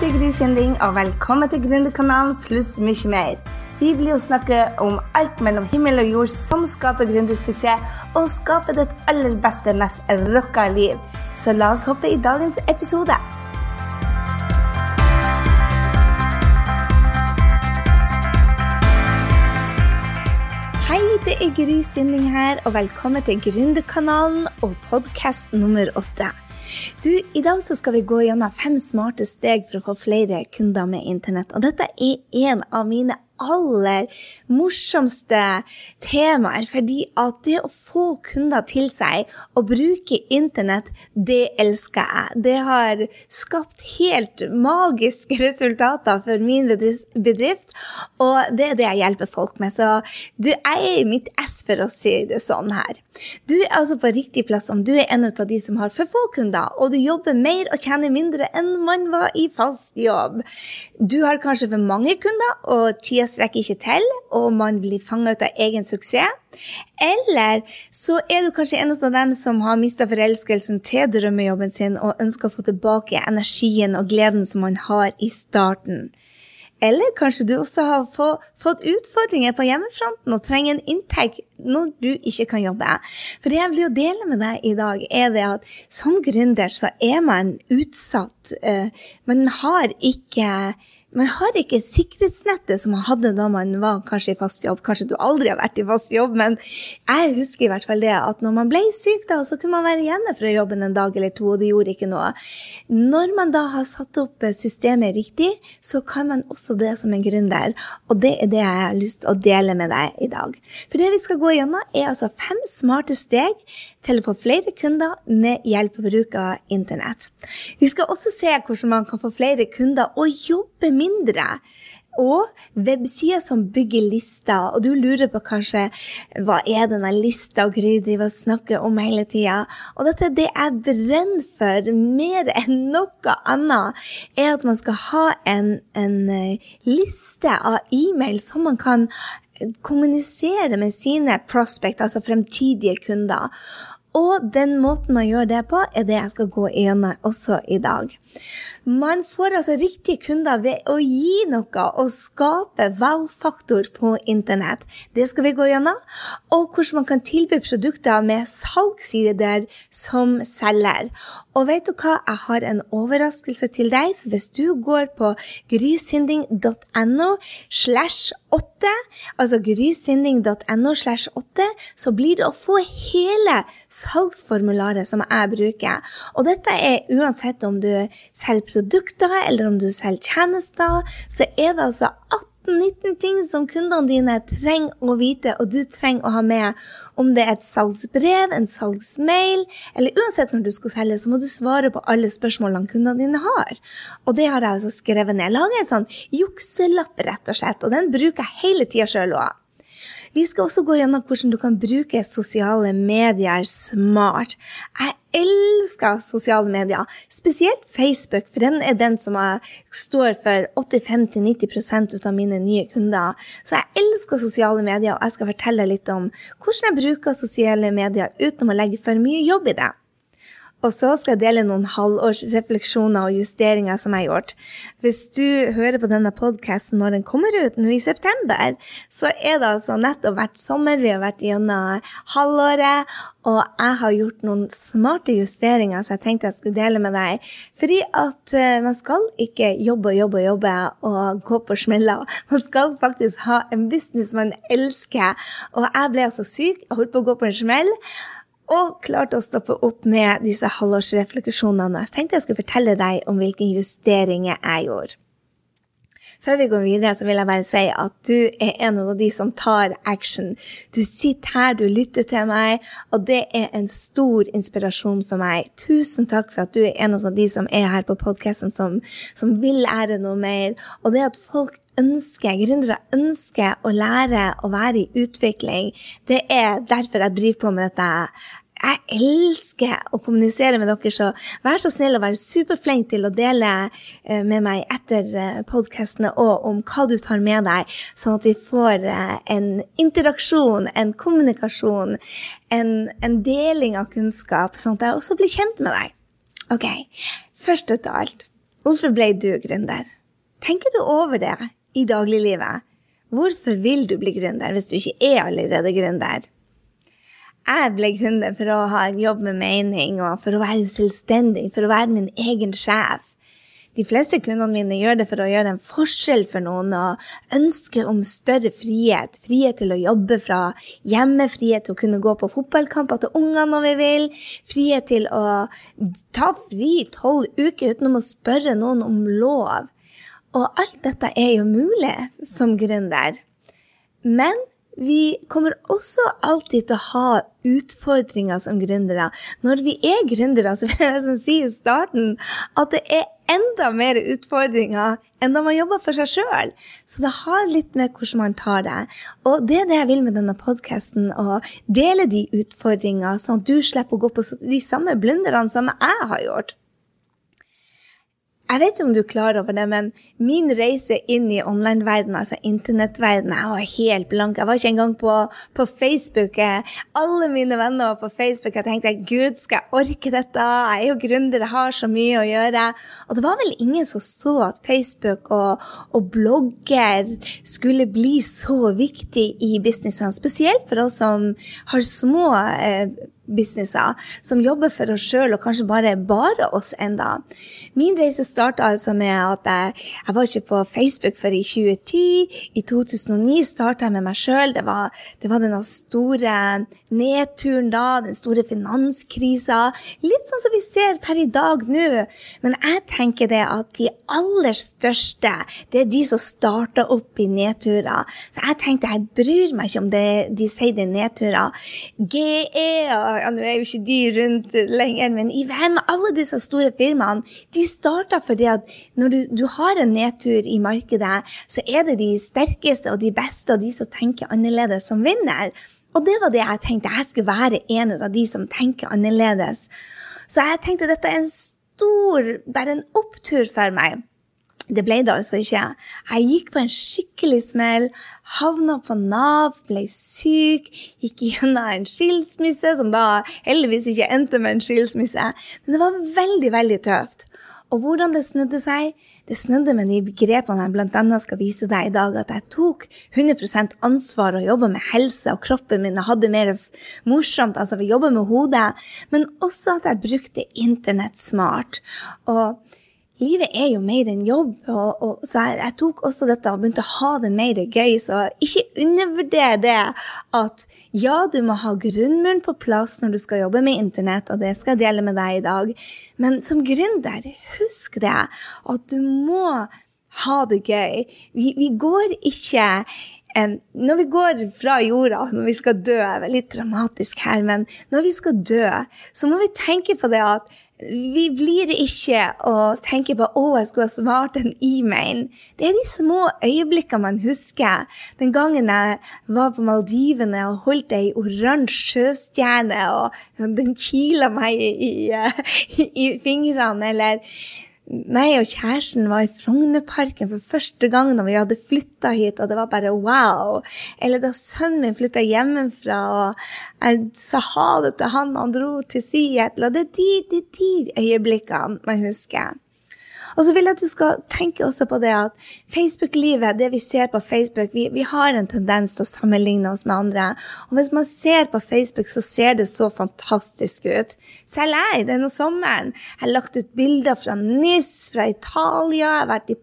det er Gry Sinding, og velkommen til Gründerkanalen pluss mye mer. Vi blir jo snakke om alt mellom himmel og jord som skaper gründersuksess, og skaper ditt aller beste, mest rocka liv. Så la oss hoppe i dagens episode. Hei, det er Gry Sinding her, og velkommen til Gründerkanalen og podkast nummer åtte. Du, I dag så skal vi gå gjennom fem smarte steg for å få flere kunder med internett. Og dette er en av mine aller morsomste temaer, fordi at det å få kunder til seg og bruke internett, det elsker jeg. Det har skapt helt magiske resultater for min bedrift, og det er det jeg hjelper folk med. Så du, jeg er i mitt ess for å si det sånn her. Du er altså på riktig plass om du er en av de som har for få kunder, og du jobber mer og tjener mindre enn man var i fast jobb. Du har kanskje for mange kunder, og tida strekker ikke til, og man blir fanga ut av egen suksess. Eller så er du kanskje en av dem som har mista forelskelsen til drømmejobben sin og ønsker å få tilbake energien og gleden som man har i starten. Eller kanskje du også har fått utfordringer på hjemmefronten og trenger en inntekt når du ikke kan jobbe. For det jeg vil jo dele med deg i dag, er det at som gründer så er man utsatt. Eh, man har ikke man har ikke sikkerhetsnettet som man hadde da man var kanskje i fast jobb. Kanskje du aldri har vært i fast jobb, men jeg husker i hvert fall det at når man ble syk, da, så kunne man være hjemme fra jobben en dag eller to, og det gjorde ikke noe. Når man da har satt opp systemet riktig, så kan man også det som en gründer. Og det er det jeg har lyst til å dele med deg i dag. For det vi skal gå gjennom, er altså fem smarte steg til å få flere kunder med hjelp av bruk av internett. Vi skal også se hvordan man kan få flere kunder og jobbe mindre. Og websider som bygger lister, og du lurer på kanskje hva er denne lista Gry driver og snakker om hele tida. Og dette det jeg brenner for mer enn noe annet, er at man skal ha en, en eh, liste av e-mail som man kan kommunisere med sine prospect, altså fremtidige kunder. Og den måten å gjør det på, er det jeg skal gå gjennom også i dag. Man får altså riktige kunder ved å gi noe og skape wow-faktor på internett. Det skal vi gå gjennom. Og hvordan man kan tilby produkter med salgssider som selger. Og vet du hva, jeg har en overraskelse til deg. For hvis du går på grysynding.no slash 8, altså grysynding.no slash 8, så blir det å få hele salgsformularet som jeg bruker. Og dette er uansett om du selger produkter eller om du selger tjenester, så er det altså 18-19 ting som kundene dine trenger å vite, og du trenger å ha med. Om det er et salgsbrev, en salgsmail, eller uansett når du skal selge, så må du svare på alle spørsmålene kundene dine har. Og det har jeg altså skrevet ned. Laget en sånn jukselapp, rett og slett, og den bruker jeg hele tida sjøl òg. Vi skal også gå gjennom hvordan du kan bruke sosiale medier smart. Jeg elsker sosiale medier, spesielt Facebook, for den er den som står for 85-90% av mine nye kunder. Så jeg elsker sosiale medier, og jeg skal fortelle litt om hvordan jeg bruker sosiale medier uten å legge for mye jobb i det. Og så skal jeg dele noen halvårsrefleksjoner og justeringer som jeg har gjort. Hvis du hører på denne podkasten når den kommer ut nå i september, så er det altså nettopp vært sommer, vi har vært gjennom halvåret, og jeg har gjort noen smarte justeringer som jeg tenkte jeg skulle dele med deg. Fordi at uh, man skal ikke jobbe og jobbe og jobbe og gå på smeller. Man skal faktisk ha en business man elsker. Og jeg ble altså syk, jeg holdt på å gå på en smell og klarte å stoppe opp med disse halvårsrefleksjonene. Jeg tenkte jeg skulle fortelle deg om hvilke justeringer jeg gjorde. Før vi går videre, så vil jeg bare si at du er en av de som tar action. Du sitter her, du lytter til meg, og det er en stor inspirasjon for meg. Tusen takk for at du er en av de som er her på podkasten, som, som vil lære noe mer. Og det at folk ønsker, gründere ønsker å lære å være i utvikling. Det er derfor jeg driver på med dette. Jeg elsker å kommunisere med dere, så vær så snill å være superflink til å dele eh, med meg etter eh, podkastene og om hva du tar med deg, sånn at vi får eh, en interaksjon, en kommunikasjon, en, en deling av kunnskap, sånn at jeg også blir kjent med deg. Ok, først ut av alt Hvorfor ble du gründer? Tenker du over det i dagliglivet? Hvorfor vil du bli gründer hvis du ikke er allerede gründer? Jeg ble gründer for å ha en jobb med mening og for å være selvstendig, for å være min egen sjef. De fleste kundene mine gjør det for å gjøre en forskjell for noen og ønske om større frihet. Frihet til å jobbe fra hjemme, frihet til å kunne gå på fotballkamper til ungene når vi vil. Frihet til å ta fri tolv uker uten å spørre noen om lov. Og alt dette er jo mulig som gründer. Men vi kommer også alltid til å ha utfordringer som gründere. Når vi er gründere, så vil jeg si i starten at det er enda mer utfordringer enn da man jobber for seg sjøl. Så det har litt med hvordan man tar det. Og det er det jeg vil med denne podkasten, å dele de utfordringene, sånn at du slipper å gå på de samme blunderne som jeg har gjort. Jeg vet ikke om du er klar over det, men min reise inn i online-verdenen, altså internettverdenen, jeg var helt blank. Jeg var ikke engang på, på Facebook. Alle mine venner var på Facebook. Jeg tenkte gud, skal jeg orke dette? Jeg er jo gründer, jeg har så mye å gjøre. Og det var vel ingen som så at Facebook og, og blogger skulle bli så viktig i businessene. Spesielt for oss som har små eh, businesser som jobber for oss sjøl, og kanskje bare bare oss enda. Min reise starta altså med at jeg, jeg, var ikke på Facebook før i 2010. I 2009 starta jeg med meg sjøl. Det, det, var den store nedturen da, den store finanskrisa. Litt sånn som vi ser per i dag nå. Men jeg tenker det at de aller største, det er de som starter opp i nedturer. Så jeg tenkte jeg bryr meg ikke om det, de sier det er nedturer. GE og ja, nå er jo ikke de rundt lenger, men i IVM, alle disse store firmaene, de starta fordi at når du, du, har en nedtur i markedet, så er det de sterkeste og de beste og de som tenker annerledes, som vinner. Og det var det jeg tenkte. Jeg skulle være en av de som tenker annerledes. Så jeg tenkte dette er en stor, bare en opptur for meg. Det ble det altså ikke. Jeg gikk på en skikkelig smell, havna på Nav, ble syk, gikk gjennom en skilsmisse, som da heldigvis ikke endte med en skilsmisse. Men det var veldig, veldig tøft. Og hvordan det snudde seg? Det snudde med de begrepene jeg bl.a. skal vise deg i dag, at jeg tok 100% ansvar og jobba med helse og kroppen min og hadde mer morsomt, altså vi jobba med hodet, men også at jeg brukte internett smart. Og livet er jo mer enn jobb. Og, og, så jeg, jeg, tok også dette og begynte å ha det mer gøy. Så ikke undervurder det at ja, du må ha grunnmuren på plass når du skal jobbe med internett, og det skal jeg dele med deg i dag. Men som gründer, husk det at du må ha det gøy. Vi, vi går ikke når vi går fra jorda, når vi skal dø, det er litt dramatisk her, men når vi skal dø, så må vi tenke på det at vi blir ikke å tenke på 'å, jeg skulle ha svart en e-mail'. Det er de små øyeblikkene man husker. Den gangen jeg var på Maldivene og holdt ei oransje sjøstjerne, og den kila meg i, i, i fingrene, eller meg og kjæresten var i Frognerparken for første gang når vi hadde flytta hit, og det var bare wow. Eller da sønnen min flytta hjemmefra, og jeg sa ha det til han, og han dro til Seattle. Og det er de, de, de øyeblikkene man husker. Og så vil jeg at du skal tenke også på det at Facebook-livet, det vi ser på Facebook, vi, vi, har en tendens til å sammenligne oss med andre. Og hvis man ser på Facebook, så ser det så fantastisk ut. Selv jeg, denne sommeren, har lagt ut bilder fra NIS, fra Italia, jeg har vært i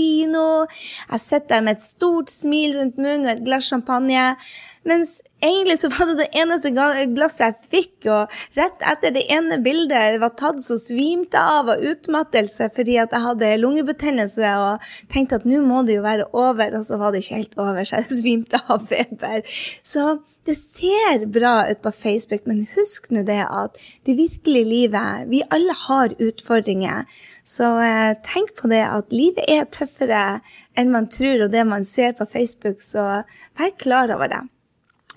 Portefino, jeg sitter der med et stort smil rundt munnen og et glass champagne. Mens egentlig så var det det eneste glasset jeg fikk, og rett etter det ene bildet var tatt, så svimte jeg av av utmattelse fordi at jeg hadde lungebetennelse og tenkte at nå må det jo være over, og så var det ikke helt over, så jeg svimte av feber. Så det ser bra ut på Facebook, men husk nå det at det virkelige livet Vi alle har utfordringer. Så eh, tenk på det at livet er tøffere enn man tror, og det man ser på Facebook, så vær klar over det.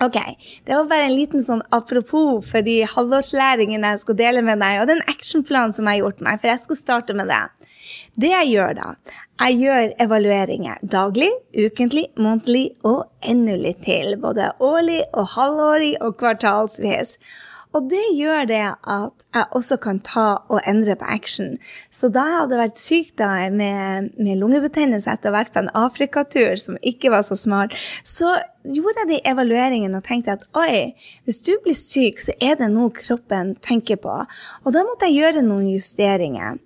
Ok, Det var bare en liten sånn apropos for de halvårslæringene jeg skulle dele med deg, og den actionplanen som jeg har gjort meg, for jeg skal starte med det. Det jeg gjør da, jeg gjør evalueringer daglig, ukentlig, månedlig og enda litt til. Både årlig og halvårig og kvartalsvis. Og det gjør det at jeg også kan ta og endre på action. Så da jeg hadde vært syk da med, med lungebetennelse etter å ha vært på en Afrikatur som ikke var så smart, så gjorde jeg de evalueringene og tenkte at oi, hvis du blir syk, så er det noe kroppen tenker på. Og da måtte jeg gjøre noen justeringer.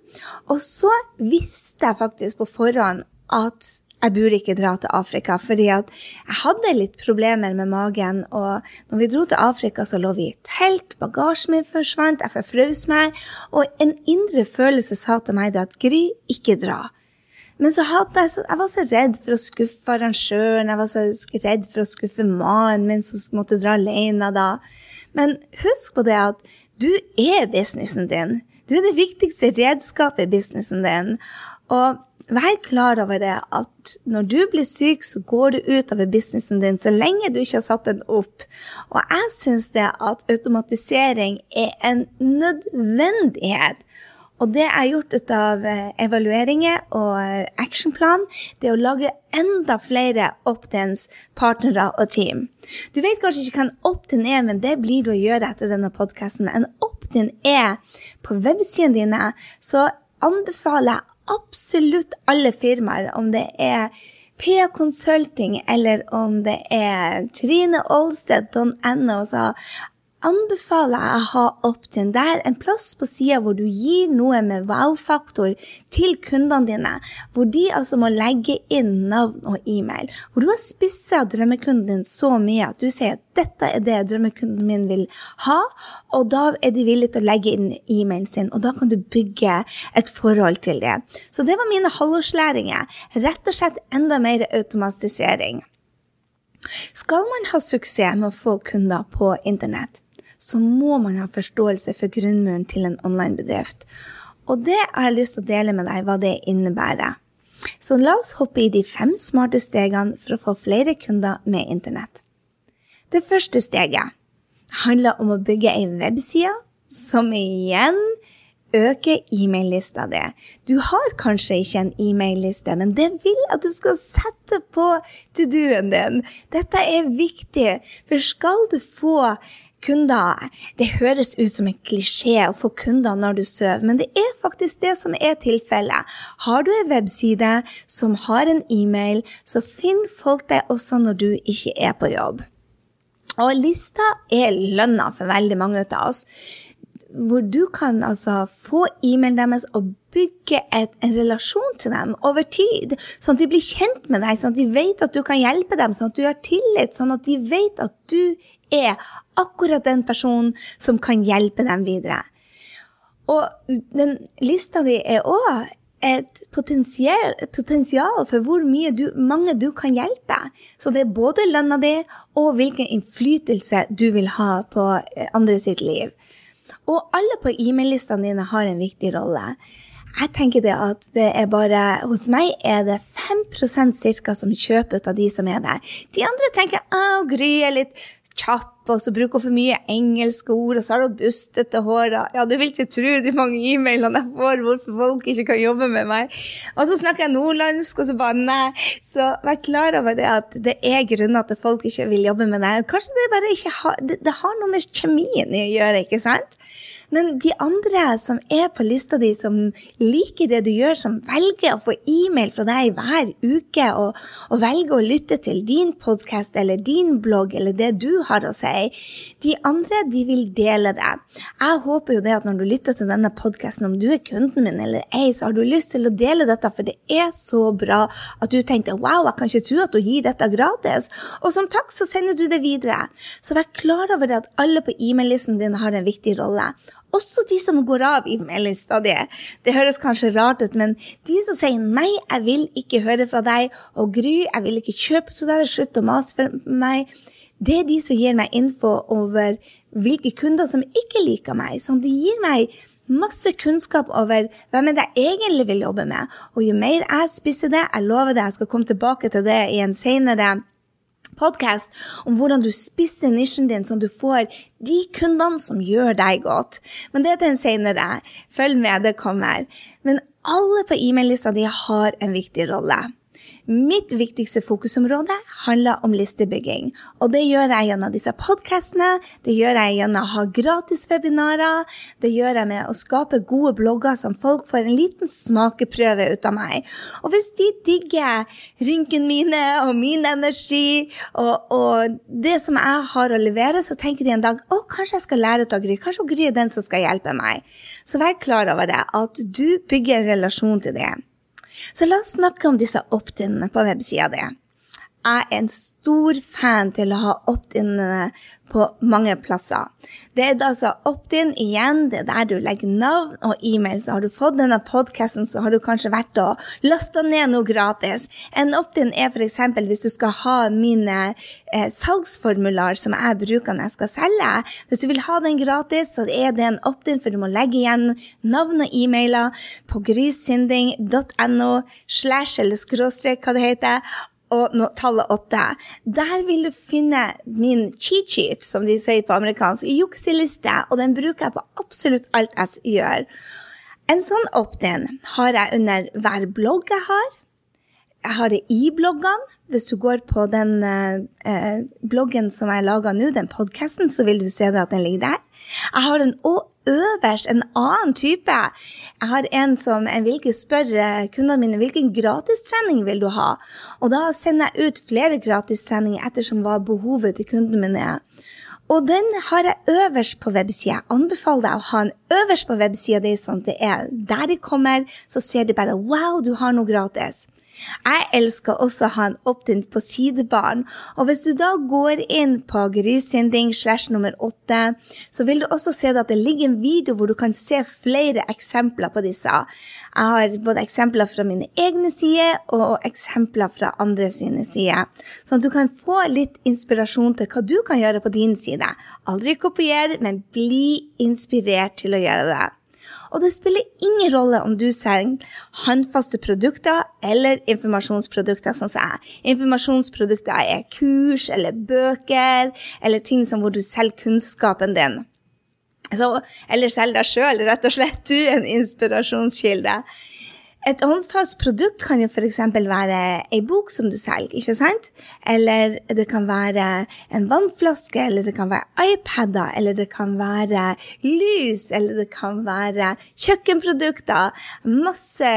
Og så visste jeg faktisk på forhånd at jeg burde ikke dra til Afrika, fordi at jeg hadde litt problemer med magen. Og når vi dro til Afrika, så lå vi i telt, bagasjen min forsvant, jeg forfrøs meg. Og en indre følelse sa til meg at Gry, ikke dra. Men så hadde jeg, jeg var så redd for å skuffe arrangøren, jeg var så redd for å skuffe mannen min som måtte dra alene da. Men husk på det at du er businessen din. Du er det viktigste redskapet i businessen din. Og vær klar over det at når du blir syk, så går du utover businessen din så lenge du ikke har satt den opp. Og jeg syns det at automatisering er en nødvendighet. Og det jeg har gjort ut av eh, evalueringer og eh, actionplan, det er å lage enda flere Optens partnere og team. Du vet kanskje ikke hva en Optin er, men det blir du å gjøre etter denne podkasten. En Optin er på websidene dine, så anbefaler jeg absolutt alle firmaer, om det er PA Consulting eller om det er Trine Olsted.no, så anbefaler jeg å ha opp Det en plass på sida hvor du gir noe med wow-faktor til kundene dine. Hvor de altså må legge inn navn og e-mail. Hvor du har spissa drømmekunden din så mye at du sier at dette er det drømmekunden min vil ha, og da er de villige til å legge inn e-mailen sin, og da kan du bygge et forhold til det. Så det var mine halvårslæringer. Rett og slett enda mer automatisering. Skal man ha suksess med å få kunder på internett, så må man ha forståelse for grunnmuren til en online-bedrift. Og det har jeg lyst til å dele med deg hva det innebærer. Så la oss hoppe i de fem smarte stegene for å få flere kunder med internett. Det første steget handler om å bygge ei webside som igjen øker e-mail-lista di. Du har kanskje ikke en e-mail-liste, men det vil at du skal sette på to do-en din. Dette er viktig, for skal du få kunder. Det høres ut som en klisjé å få kunder når du sover, men det er faktisk det som er tilfellet. Har du en webside som har en e-mail, så finner folk deg også når du ikke er på jobb. Og lista er lønna for veldig mange av oss. Hvor du kan altså få e-mailen deres og bygge et, en relasjon til dem over tid. Sånn at de blir kjent med deg, sånn at de vet at du kan hjelpe dem, sånn at du har tillit, sånn at de vet at du er akkurat den personen som kan hjelpe dem videre. Og den lista di er òg et potensial, for hvor du, mange du kan hjelpe. Så det er både lønna di og hvilken innflytelse du vil ha på andre sitt liv. Og alle på e-mail-listene dine har en viktig rolle. Jeg tenker det at det er bare Hos meg er det 5% cirka som kjøper ut av de som er der. De andre tenker å, Gry er litt kjapp, og så bruker hun for mye engelske ord, og så har hun bustete hår. Ja, du vil ikke tro de mange e-mailene jeg får hvorfor folk ikke kan jobbe med meg. Og så snakker jeg nordlandsk, og så bare nei. Så vær klar over det at det er grunner til at folk ikke vil jobbe med deg. Kanskje det bare ikke har det, det har noe med kjemien i å gjøre, ikke sant? Men de andre som er på lista di, som liker det du gjør, som velger å få e-mail fra deg hver uke, og, og velger å lytte til din podkast eller din blogg eller det du har å si, de andre de vil dele det. Jeg håper jo det at når du lytter til denne podkasten, om du er kunden min eller ei, så har du lyst til å dele dette, for det er så bra at du tenkte wow, jeg kan ikke tro at du gir dette gratis. Og som takk så sender du det videre. Så vær klar over det at alle på e-mail-listen din har en viktig rolle. Også de som går av i meldingstadiet. Det. høres kanskje rart ut, men de som sier 'nei, jeg vil ikke høre fra deg', og 'Gry, jeg vil ikke kjøpe til deg', slutt å mase for meg', det er de som gir meg info over hvilke kunder som ikke liker meg. Sånn, de gir meg masse kunnskap over hvem jeg egentlig vil jobbe med. Og jo mer jeg spiser det, jeg lover det, jeg skal komme tilbake til det i en senere podkast om hvordan du spisser nisjen din, sånn at du får de kundene som gjør deg godt. Men det er til en senere. Følg med, det kommer. Men alle på e-mail-lista di har en viktig rolle. Mitt viktigste fokusområde handler om listebygging. Og det gjør jeg gjennom disse podkastene, det gjør jeg gjennom å ha gratis webinarer, det gjør jeg med å skape gode blogger som folk får en liten smakeprøve ut av meg. Og hvis de digger rynkene mine og min energi og, og det som jeg har å levere, så tenker de en dag å, kanskje jeg skal lære av Gry. Kanskje Gry er den som skal hjelpe meg. Så vær klar over det, at du bygger en relasjon til det. Så la oss snakke om disse opt-inene på websida di. Jeg er en stor fan til å ha opt-inene på mange plasser. Det er altså opt-in igjen, det er der du legger navn og e-mail. Så har du fått denne podkasten, så har du kanskje vært og lasta ned noe gratis. En opt-in er f.eks. hvis du skal ha mine eh, salgsformular som jeg bruker når jeg skal selge. Hvis du vil ha den gratis, så er det en opt-in, for du må legge igjen navn og e-mailer på grysynding.no slash eller skråstrek, hva det heter og tallet åtte. Der vil du finne min cheat sheet, som de sier på amerikansk, jukseliste, og den bruker jeg på absolutt alt jeg gjør. En sånn opt-in har jeg under hver blogg jeg har. Jeg har det i bloggene. Hvis du går på den eh, bloggen som jeg laga nå, den podkasten, så vil du se at den ligger der. Jeg har den òg øverst en annen type. Jeg har en som jeg vil spørre kundene mine hvilken gratistrening vil du ha. Og da sender jeg ut flere gratistreninger ettersom hva behovet til kundene mine er. Og den har jeg øverst på websida. Anbefaler deg å ha den øverst på websida di, sånn at det er der de kommer, så ser de bare wow, du har noe gratis. Jeg elsker også å ha en opt-in på sidebaren. Og hvis du da går inn på Grysynding slash nummer åtte, så vil du også se at det ligger en video hvor du kan se flere eksempler på disse. Jeg har både eksempler fra mine egne sider og eksempler fra andre sine sider. Sånn at du kan få litt inspirasjon til hva du kan gjøre på din side. Aldri kopier, men bli inspirert til å gjøre det. Og det spiller ingen rolle om du selger håndfaste produkter eller informasjonsprodukter, sånn som jeg. Informasjonsprodukter er kurs eller bøker eller ting som hvor du selger kunnskapen din. Så, eller selg deg sjøl, rett og slett. Du er en inspirasjonskilde. Et håndfast produkt kan jo f.eks. være ei bok som du selger, ikke sant? Eller det kan være en vannflaske, eller det kan være iPader, eller det kan være lys, eller det kan være kjøkkenprodukter. Masse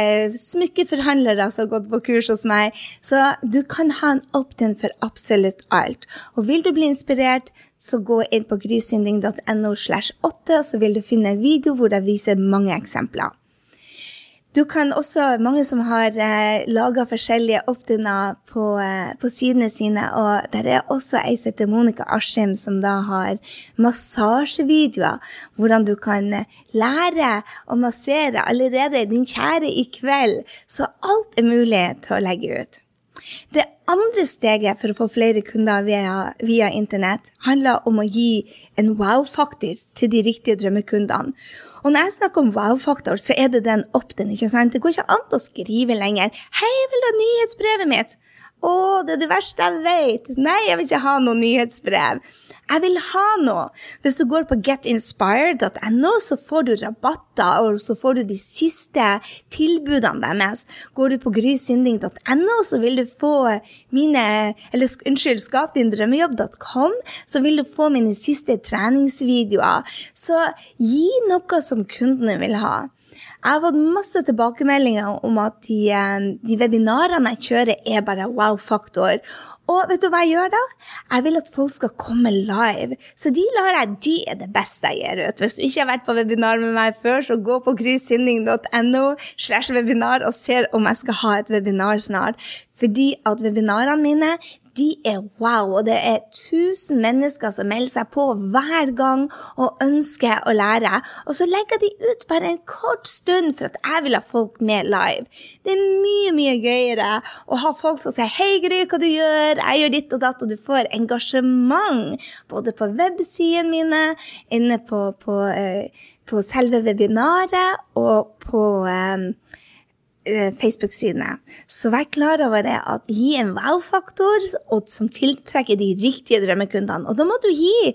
smykkeforhandlere som har gått på kurs hos meg. Så du kan ha en opt-in for absolutt alt. Og vil du bli inspirert, så gå inn på grysynding.no 8, så vil du finne en video hvor jeg viser mange eksempler. Du kan også, mange som har eh, laga forskjellige opt-in-er på, eh, på, sidene sine, og der er også ei som heter Monica Askim, som da har massasjevideoer. Hvordan du kan eh, lære å massere allerede din kjære i kveld. Så alt er mulig til å legge ut. Det andre steget for å få flere kunder via, via internett handler om å gi en wow-faktor til de riktige drømmekundene. Og når jeg snakker om wow-faktor, så er det den opp-den. ikke sant? Det går ikke an å skrive lenger 'Hei, vil du ha nyhetsbrevet mitt?' 'Å, det er det verste jeg vet.' 'Nei, jeg vil ikke ha noe nyhetsbrev.' Jeg vil ha noe. Hvis du går på getinspired.no, så får du rabatter, og så får du de siste tilbudene deres. Går du på grysynding.no, så vil du få mine Eller unnskyld, skapdindrømmejobb.com, så vil du få mine siste treningsvideoer. Så gi noe som kundene vil ha. Jeg har fått masse tilbakemeldinger om at de, eh, de webinarene jeg kjører, er bare wow-faktor. Og vet du hva jeg gjør da? Jeg vil at folk skal komme live. Så de lar jeg, de er det beste jeg gir ut. Hvis du ikke har vært på webinar med meg før, så gå på webinar og ser om jeg skal ha et webinar snart. Fordi at webinarene mine de er wow, og det er 1000 mennesker som melder seg på hver gang og ønsker å lære. Og så legger de ut bare en kort stund for at jeg vil ha folk med live. Det er mye, mye gøyere å ha folk som sier 'Hei, Gry, hva du gjør?' 'Jeg gjør ditt og datt', og du får engasjement både på websidene mine, inne på, på, uh, på selve webinaret og på Eh, Facebook-sidene. Så vær klar over det at gi en wow-faktor som tiltrekker de riktige drømmekundene. Og da må du gi,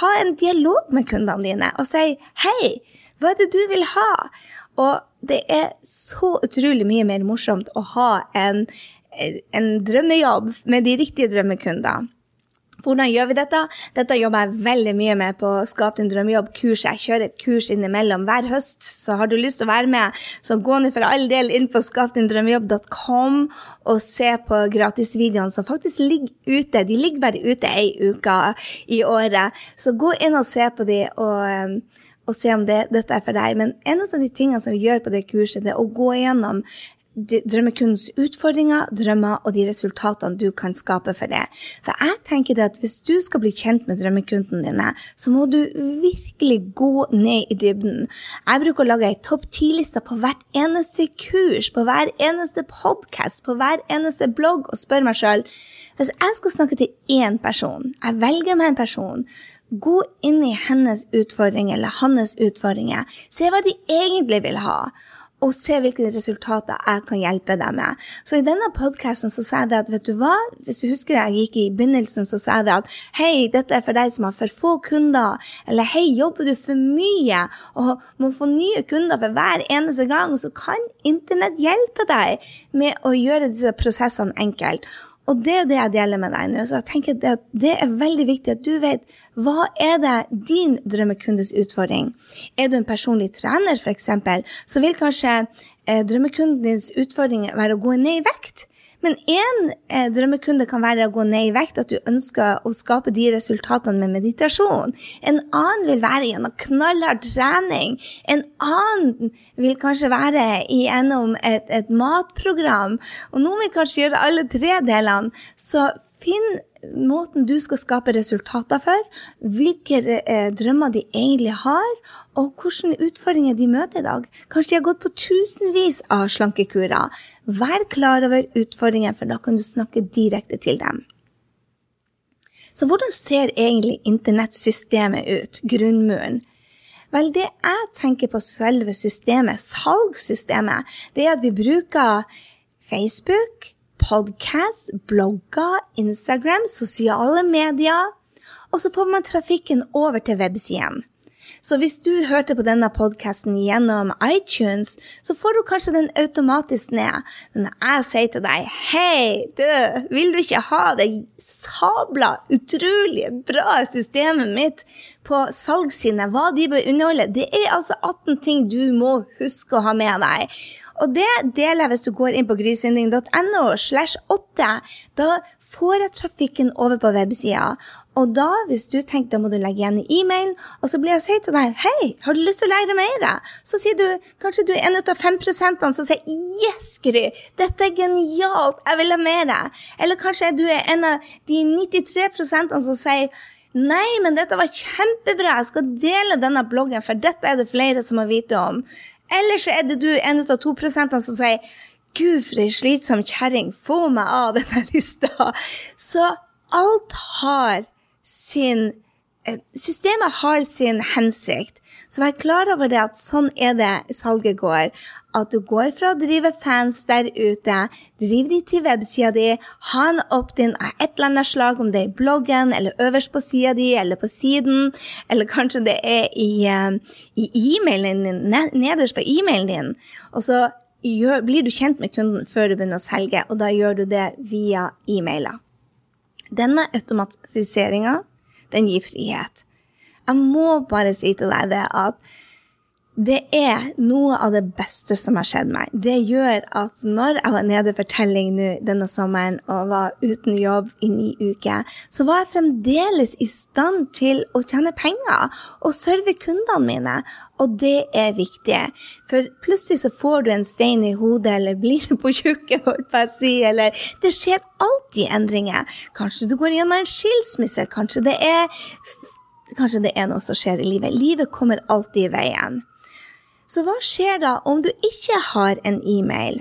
ha en dialog med kundene dine og si 'Hei, hva er det du vil ha?' Og det er så utrolig mye mer morsomt å ha en en drømmejobb med de riktige drømmekunder. Hvordan gjør vi dette? Dette jobber jeg veldig mye med på Skap din drømmejobb-kurs. Jeg kjører et kurs innimellom hver høst, så har du lyst til å være med, så gå nå for all del inn på skapdindrømmejobb.com og se på gratisvideoene som faktisk ligger ute. De ligger bare ute ei uke i året, så gå inn og se på de og, og se om det, dette er for deg. Men en av de tingene som vi gjør på det kurset, det er å gå igjennom drømmekundens utfordringer, drømmer og de resultatene du kan skape for det. For jeg tenker det at hvis du skal bli kjent med drømmekundene dine, så må du virkelig gå ned i dybden. Jeg bruker å lage ei topp ti-liste på hvert eneste kurs, på hver eneste podkast, på hver eneste blogg, og spør meg sjøl hvis jeg skal snakke til én person, jeg velger meg en person, gå inn i hennes utfordringer eller hans utfordringer, se hva de egentlig vil ha og se hvilke resultater jeg kan hjelpe deg med. Så i denne podkasten så sa jeg det at vet du hva, hvis du husker jeg gikk i begynnelsen, så sa jeg det at hei, dette er for deg som har for få kunder, eller hei, jobber du for mye og må få nye kunder for hver eneste gang, så kan internett hjelpe deg med å gjøre disse prosessene enkelt. Og det er det jeg deler med deg nå. Så jeg tenker det, det er veldig viktig at du vet hva er det din drømmekundes utfordring. Er du en personlig trener, f.eks., så vil kanskje eh, drømmekundens utfordring være å gå ned i vekt. Men én eh, drømmekunde kan være å gå ned i vekt, at du ønsker å skape de resultatene med meditasjon. En annen vil være gjennom knallhard trening. En annen vil kanskje være gjennom et, et matprogram. Og noen vil kanskje gjøre alle tre delene. Så finn måten du skal skape resultater for, hvilke eh, drømmer de egentlig har, og hvilke utfordringer de møter i dag. Kanskje de har gått på tusenvis av slankekurer. Vær klar over utfordringen, for da kan du snakke direkte til dem. Så hvordan ser egentlig internettsystemet ut, grunnmuren? Vel, det jeg tenker på selve systemet, salgssystemet, det er at vi bruker Facebook, podkast, blogger, Instagram, sosiale medier. Og så får man trafikken over til websiden. Så hvis du hørte på denne podkasten gjennom iTunes, så får du kanskje den automatisk ned. Men jeg sier til deg hei, du, vil du ikke ha det sabla utrolig bra systemet mitt på salgssiden, hva de bør underholde? Det er altså 18 ting du må huske å ha med deg. Og det deler jeg hvis du går inn på grysynding.no slash 8. Da får jeg trafikken over på websida. Og da, hvis du tenker, da må du legge igjen i e-mailen, og så blir jeg si til deg Hei, har du lyst til å lære mer? Så sier du kanskje du er en av fem prosentene som sier Yes, Gry, dette er genialt, jeg vil ha mer. Eller kanskje du er en av de 93 prosentene som sier Nei, men dette var kjempebra, jeg skal dele denne bloggen, for dette er det flere som må vite om. Eller så er det du, en av to prosentene, som sier Gud, for ei slitsom kjerring, få meg av denne lista. Så alt har sin Systemet har sin hensikt. Så vær klar over det at sånn er det salget går. At du går fra å drive fans der ute, driv de til websida di, ha en opt-in av et eller annet slag, om det er i bloggen, eller øverst på sida di, eller på siden, eller kanskje det er i, uh, i e-mailen din, nederst på e-mailen din. Og så gjør, blir du kjent med kunden før du begynner å selge, og da gjør du det via e-mailer. Denne automatiseringa, den gir frihet. Jeg må bare si til deg det er noe av det beste som har skjedd meg. Det gjør at når jeg var nede for telling nå denne sommeren og var uten jobb i ni uker, så var jeg fremdeles i stand til å tjene penger og serve kundene mine. Og det er viktig, for plutselig så får du en stein i hodet, eller blir du på tjukke, holdt på å si, eller Det skjer alltid endringer. Kanskje du går gjennom en skilsmisse, kanskje det er Kanskje det er noe som skjer i livet. Livet kommer alltid i veien. Så hva skjer da om du ikke har en e-mail?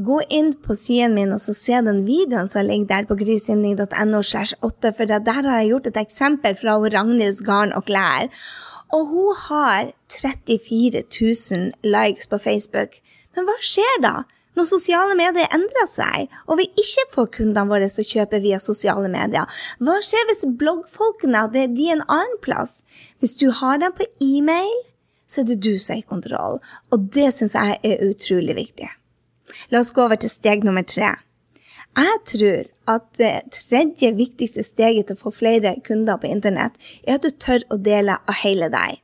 Gå inn på siden min og se den videoen som ligger der på grysynding.no, for der har jeg gjort et eksempel fra Ragnhilds garn og klær. Og hun har 34 000 likes på Facebook. Men hva skjer da? Når sosiale medier endrer seg, og vi ikke får kundene våre som kjøper via sosiale medier, hva skjer hvis bloggfolkene de er en annen plass? Hvis du har dem på e-mail, så er det du som er i kontroll. Og det syns jeg er utrolig viktig. La oss gå over til steg nummer tre. Jeg tror at det tredje viktigste steget til å få flere kunder på internett, er at du tør å dele av hele deg.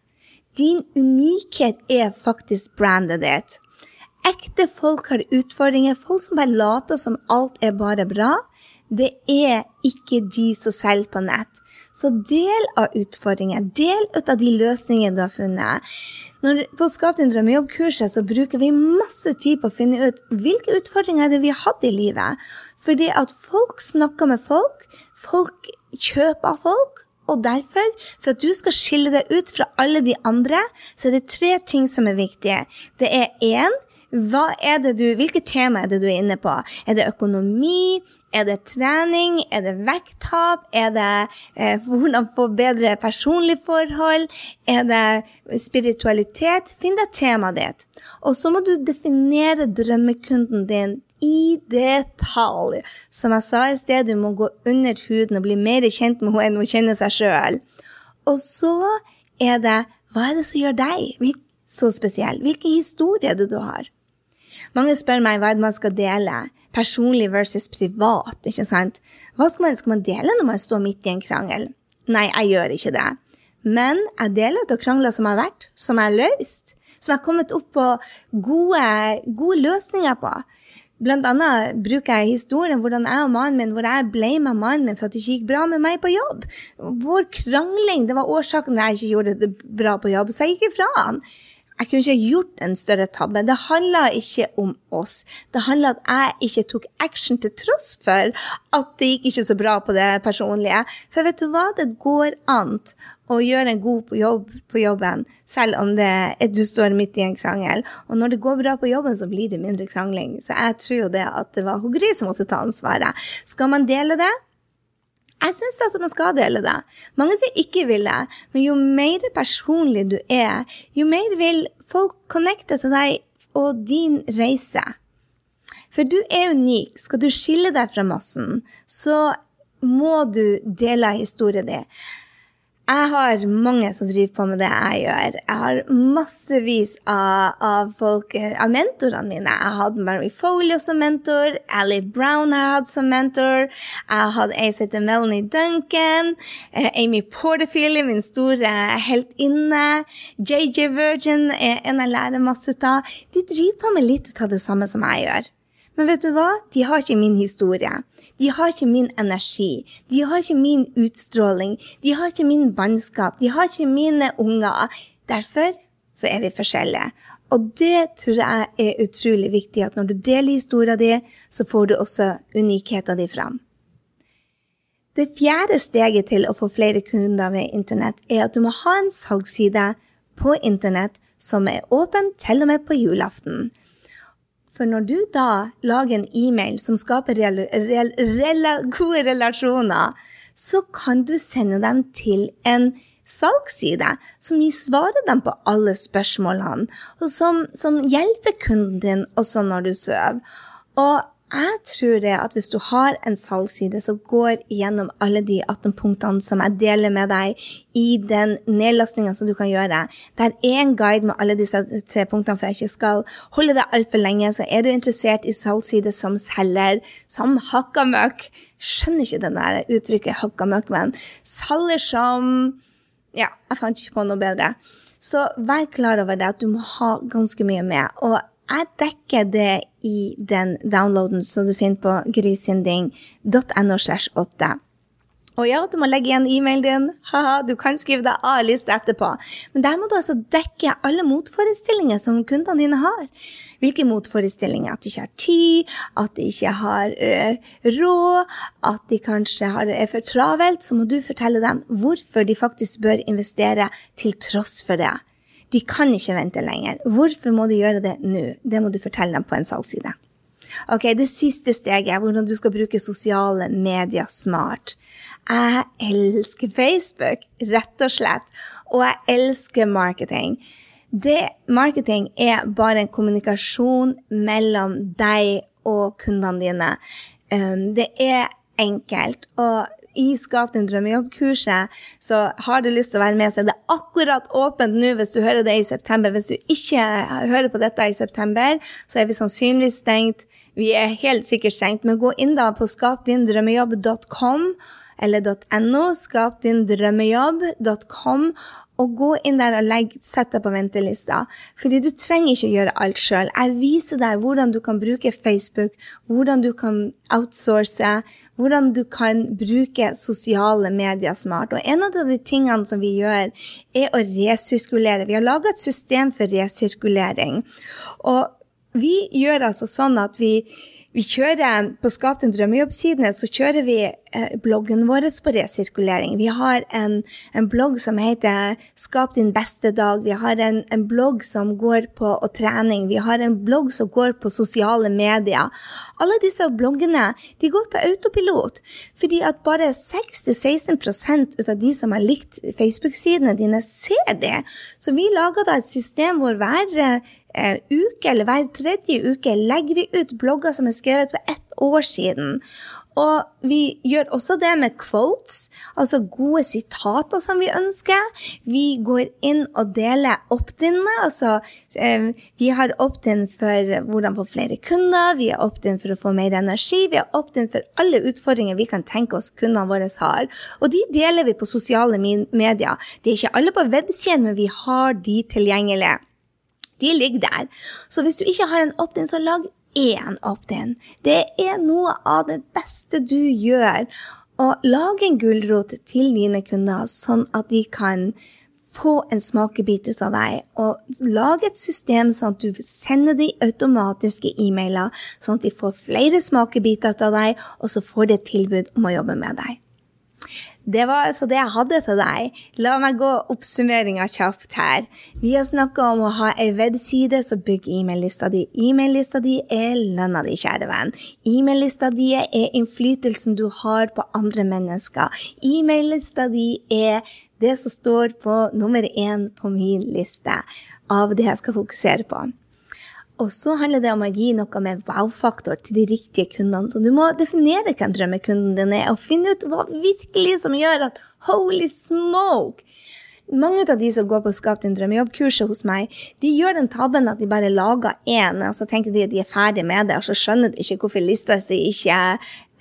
Din unikhet er faktisk brandet ditt. Ekte folk har utfordringer. Folk som bare later som alt er bare bra. Det er ikke de som selger på nett. Så del av utfordringen. Del ut av de løsningene du har funnet. Når, på Skap din drømmejobb-kurset så bruker vi masse tid på å finne ut hvilke utfordringer er det vi har hatt i livet. Fordi at folk snakker med folk, folk kjøper folk. Og derfor, for at du skal skille deg ut fra alle de andre, så er det tre ting som er viktige. Det er én hva er det du, hvilke tema er det du er inne på? Er det økonomi? Er det trening? Er det vekttap? Er det eh, hvordan få bedre personlige forhold? Er det spiritualitet? Finn deg temaet ditt. Og så må du definere drømmekunden din i detalj. Som jeg sa i sted, du må gå under huden og bli mer kjent med henne enn hun kjenner seg sjøl. Og så er det hva er det som gjør deg så spesiell? Hvilke historier du, du har? Mange spør meg hva man skal dele. Personlig versus privat. ikke sant? Hva skal man, skal man dele når man står midt i en krangel? Nei, jeg gjør ikke det. Men jeg deler etter krangler som har vært, som jeg har løst, som jeg har kommet opp på gode, gode løsninger på. Blant annet bruker jeg historien hvordan jeg og mannen min, hvor jeg ble med mannen min for at det ikke gikk bra med meg på jobb. Vår krangling det var årsaken til jeg ikke gjorde det bra på jobb, så jeg gikk ifra han jeg kunne ikke gjort en større tabbe. Det handla ikke om oss. Det handla at jeg ikke tok action til tross for at det gikk ikke så bra på det personlige. For vet du hva, det går an å gjøre en god jobb på jobben, selv om det, du står midt i en krangel. Og når det går bra på jobben, så blir det mindre krangling. Så jeg tror jo det at det var Gry som måtte ta ansvaret. Skal man dele det? Jeg syns altså man skal dele det. Mange sier ikke vil det, men jo mer personlig du er, jo mer vil folk connecte til deg og din reise. For du er unik. Skal du skille deg fra massen, så må du dele historien din. Jeg har mange som driver på med det jeg gjør. Jeg har massevis av, av, folk, av mentorene mine. Jeg har hatt Mary Folio som mentor, Ally Brown har jeg hatt som mentor. Jeg har hatt ei som heter Melanie Duncan. Eh, Amy Porterfield, min store helt inne. JJ Virgin er en jeg lærer masse ut av. De driver på med litt av det samme som jeg gjør. Men vet du hva? De har ikke min historie. De har ikke min energi. De har ikke min utstråling. De har ikke min bannskap. De har ikke mine unger. Derfor så er vi forskjellige. Og det tror jeg er utrolig viktig, at når du deler historien din, så får du også unikheten din fram. Det fjerde steget til å få flere kunder ved internett, er at du må ha en salgsside på internett som er åpen til og med på julaften. For når du da lager en e-mail som skaper real, real, real, gode relasjoner, så kan du sende dem til en salgsside som svarer dem på alle spørsmålene, og som, som hjelper kunden din også når du sover. Og jeg tror det at hvis du har en salgsside som går gjennom alle de 18 punktene som jeg deler med deg i den nedlastinga som du kan gjøre Der er en guide med alle disse tre punktene, for jeg ikke skal holde det altfor lenge. Så er du interessert i salgsside som selger, som hakka møkk Skjønner ikke det der uttrykket hakkamøkk, men selger som Ja, jeg fant ikke på noe bedre. Så vær klar over det at du må ha ganske mye med. og jeg dekker det i den downloaden som du finner på grysynding.no Og ja, du må legge igjen e-mailen din. Haha, du kan skrive deg av liste etterpå. Men der må du altså dekke alle motforestillinger som kundene dine har. Hvilke motforestillinger? At de ikke har tid, at de ikke har uh, råd, at de kanskje har, er for travelt. Så må du fortelle dem hvorfor de faktisk bør investere til tross for det. De kan ikke vente lenger. Hvorfor må de gjøre det nå? Det må du fortelle dem på en salgsside. Ok, Det siste steget er hvordan du skal bruke sosiale medier smart. Jeg elsker Facebook, rett og slett. Og jeg elsker marketing. Det, marketing er bare en kommunikasjon mellom deg og kundene dine. Um, det er enkelt. Og i Skap din drømmejobb-kurset, så har du lyst til å være med, så er det akkurat åpent nå hvis du hører det i september. Hvis du ikke hører på dette i september, så er vi sannsynligvis stengt. Vi er helt sikkert stengt, men gå inn da på skapdindrømmejobb.com eller .no, skapdindrømmejobb.com, og gå inn der og legge, sett deg på ventelista. Fordi du trenger ikke gjøre alt sjøl. Jeg viser deg hvordan du kan bruke Facebook, hvordan du kan outsource, hvordan du kan bruke sosiale medier smart. Og en av de tingene som vi gjør, er å resirkulere. Vi har laga et system for resirkulering. Og vi gjør altså sånn at vi vi kjører På Skap din drømmejobb-sidene så kjører vi eh, bloggen vår på resirkulering. Vi har en, en, blogg som heter Skap din beste dag. Vi har en, en blogg som går på trening. Vi har en blogg som går på sosiale medier. Alle disse bloggene de går på autopilot. Fordi at bare 6-16 ut av de som har likt Facebook-sidene dine, ser det. Så vi lager da et system hvor hver uke eller hver tredje uke legger vi ut blogger som er skrevet for ett år siden. Og vi gjør også det med quotes, altså gode sitater som vi ønsker. Vi går inn og deler opt-inene. Altså, eh, vi har opt-in for hvordan få flere kunder, vi har opt-in for å få mer energi, vi har opt-in for alle utfordringer vi kan tenke oss kundene våre har. Og de deler vi på sosiale medier. Det er ikke alle på websiden, men vi har de tilgjengelige. De ligger der. Så hvis du ikke har en opt-in, så lag én opt-in. Det er noe av det beste du gjør. Og lag en gulrot til dine kunder, sånn at de kan få en smakebit ut av deg. Og lag et system sånn at du sender de automatiske e-mailer, sånn at de får flere smakebiter ut av deg, og så får de et tilbud om å jobbe med deg. Det var altså det jeg hadde til deg. La meg gå oppsummeringa kjapt her. Vi har snakka om å ha ei webside, så bygg e-mail-lista di. E-mail-lista di er lønna di, kjære venn. E-mail-lista di er innflytelsen du har på andre mennesker. E-mail-lista di er det som står på nummer én på min liste av det jeg skal fokusere på. Og så handler det om å gi noe med wow-faktor til de riktige kundene. Så du må definere hvem drømmekunden din er, og finne ut hva virkelig som gjør at holy smoke! Mange av de som går på Skap din drømmejobb-kurset hos meg, de gjør den tabben at de bare lager én, og så tenker de at de er ferdig med det, og så skjønner de ikke hvorfor lista si ikke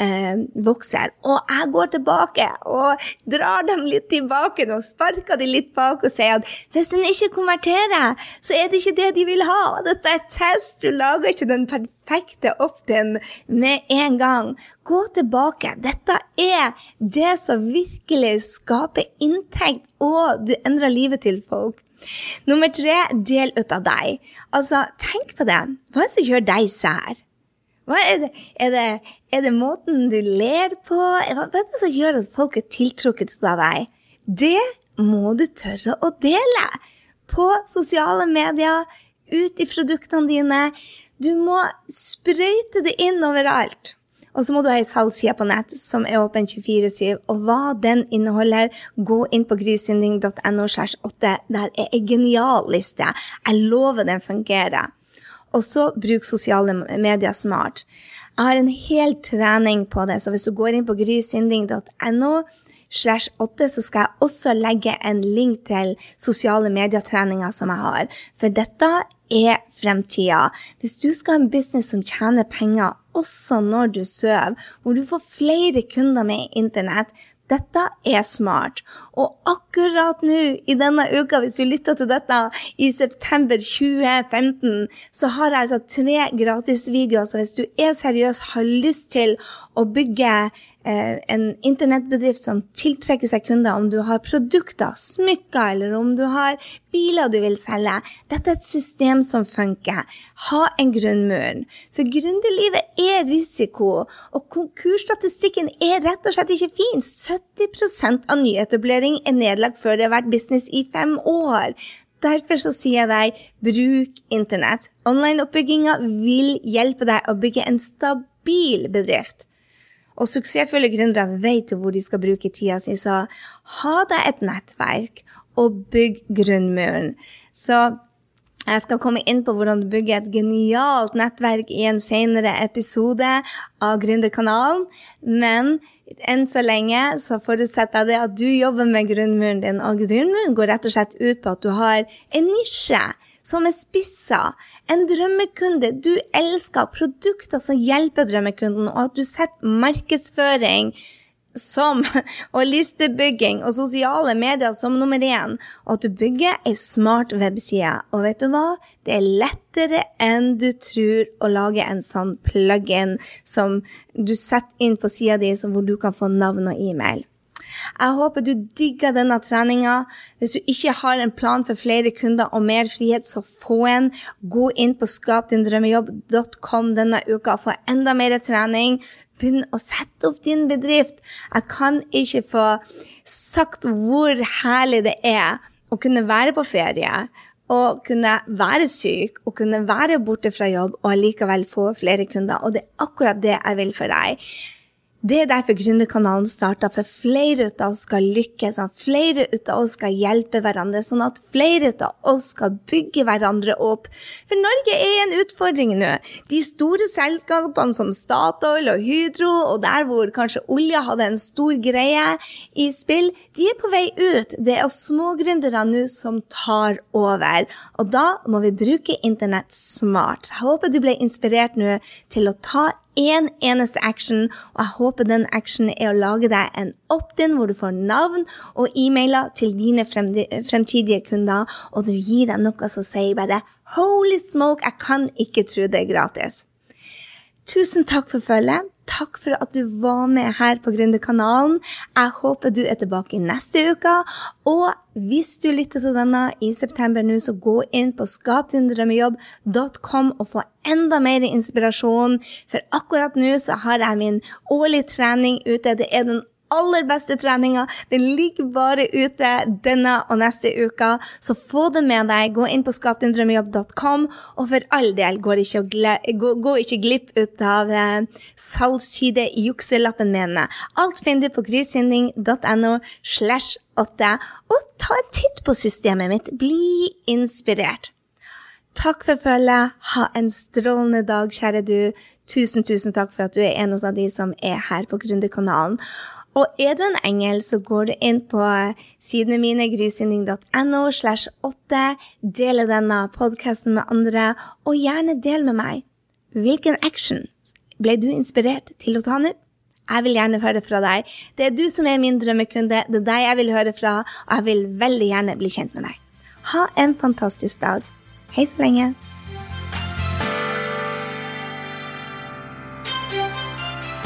eh, vokser. Og jeg går tilbake og drar dem litt tilbake og sparker dem litt bak og sier at hvis den ikke konverterer, så er det ikke det de vil ha. Dette er test. Du lager ikke den perfekte opt-in med en gang. Gå tilbake. Dette er det som virkelig skaper inntekt, og du endrer livet til folk. Nummer tre, del ut av deg. Altså, tenk på det. Hva er det som gjør deg sær? Hva er det? Er det, er det måten du ler på? Hva, er det som gjør at folk er tiltrukket av deg? Det må du tørre å dele på sosiale medier, ut i produktene dine. Du må sprøyte det inn overalt. Og så må du ha ei salgsside på nett som er åpen 24-7. Og hva den inneholder, gå inn på grysynding.no. Der er ei genial liste. Jeg lover den fungerer. Og så bruk sosiale medier smart. Jeg har en hel trening på det, så hvis du går inn på grysynding.no, slash 8, så skal jeg også legge en link til sosiale medietreninger som jeg har. For dette er fremtida. Hvis du skal ha en business som tjener penger også når du sover, hvor du får flere kunder med internett, dette er smart. Og akkurat nå i denne uka, hvis du lytter til dette i september 2015, så har jeg altså tre gratisvideoer. Så hvis du er seriøs, har lyst til å bygge en internettbedrift som tiltrekker seg kunder, om du har produkter, smykker, eller om du har biler du vil selge. Dette er et system som funker. Ha en grunnmur. For gründerlivet er risiko, og konkursstatistikken er rett og slett ikke fin. 70% av nyetablering er nedlagt før det har vært business i fem år. Derfor så sier jeg deg, bruk internett. Online-oppbygginga vil hjelpe deg å bygge en stabil bedrift. Og suksessfulle gründere vet hvor de skal bruke tida si, så ha deg et nettverk og bygg grunnmuren. Så jeg skal komme inn på hvordan du bygger et genialt nettverk i en senere episode av Gründerkanalen. Men enn så lenge så forutsetter jeg det at du jobber med grunnmuren din, og grunnmuren går rett og slett ut på at du har en nisje som er spissa, en drømmekunde du elsker, produkter som hjelper drømmekunden, og at du setter markedsføring som, og listebygging og sosiale medier som nummer én, og at du bygger ei smart webside. Og vet du hva? Det er lettere enn du tror å lage en sånn plug-in som du setter inn på sida di, hvor du kan få navn og e-mail. Jeg håper du digger denne treninga. Hvis du ikke har en plan for flere kunder og mer frihet, så få en. Gå inn på skapdindrømmejobb.com denne uka og få enda mer trening. Begynn å sette opp din bedrift. Jeg kan ikke få sagt hvor herlig det er å kunne være på ferie og kunne være syk og kunne være borte fra jobb og allikevel få flere kunder. Og det er akkurat det jeg vil for deg. Det er derfor Gründerkanalen starta, for flere av oss skal lykkes, sånn flere av oss skal hjelpe hverandre, sånn at flere av oss skal bygge hverandre opp. For Norge er en utfordring nå. De store selskapene som Statoil og Hydro, og der hvor kanskje olja hadde en stor greie i spill, de er på vei ut. Det er smågründere nå som tar over. Og da må vi bruke internett smart. Jeg håper du ble inspirert nå til å ta én en eneste action, og jeg håper den actionen er å lage deg en opt-in hvor du får navn og e-mailer til dine fremtidige kunder, og du gir dem noe som sier bare 'Holy smoke, jeg kan ikke tro det er gratis'. Tusen takk for følget. Takk for at du var med her på Gründerkanalen. Jeg håper du er tilbake neste uke. Og hvis du lytter til denne i september nå, så gå inn på skapdindrømmejobb.com og få enda mer inspirasjon. For akkurat nå så har jeg min årlige trening ute. Det er den aller beste treninga. Den ligger bare ute denne og neste uka, så få det med deg. Gå inn på skapdindrømmejobb.com, og for all del, gå ikke, gå, gå ikke glipp ut av eh, salgsside-jukselappen min. Alt finner du på grysynding.no slash 8, og ta en titt på systemet mitt. Bli inspirert. Takk for følget. Ha en strålende dag, kjære du. Tusen, tusen takk for at du er en av de som er her på Gründerkanalen. Og er du en engel, så går du inn på sidene mine, grysynding.no slash 8. Dele denne podkasten med andre, og gjerne del med meg. Hvilken action ble du inspirert til å ta nå? Jeg vil gjerne høre fra deg. Det er du som er min drømmekunde, det er deg jeg vil høre fra, og jeg vil veldig gjerne bli kjent med deg. Ha en fantastisk dag. Hei så lenge.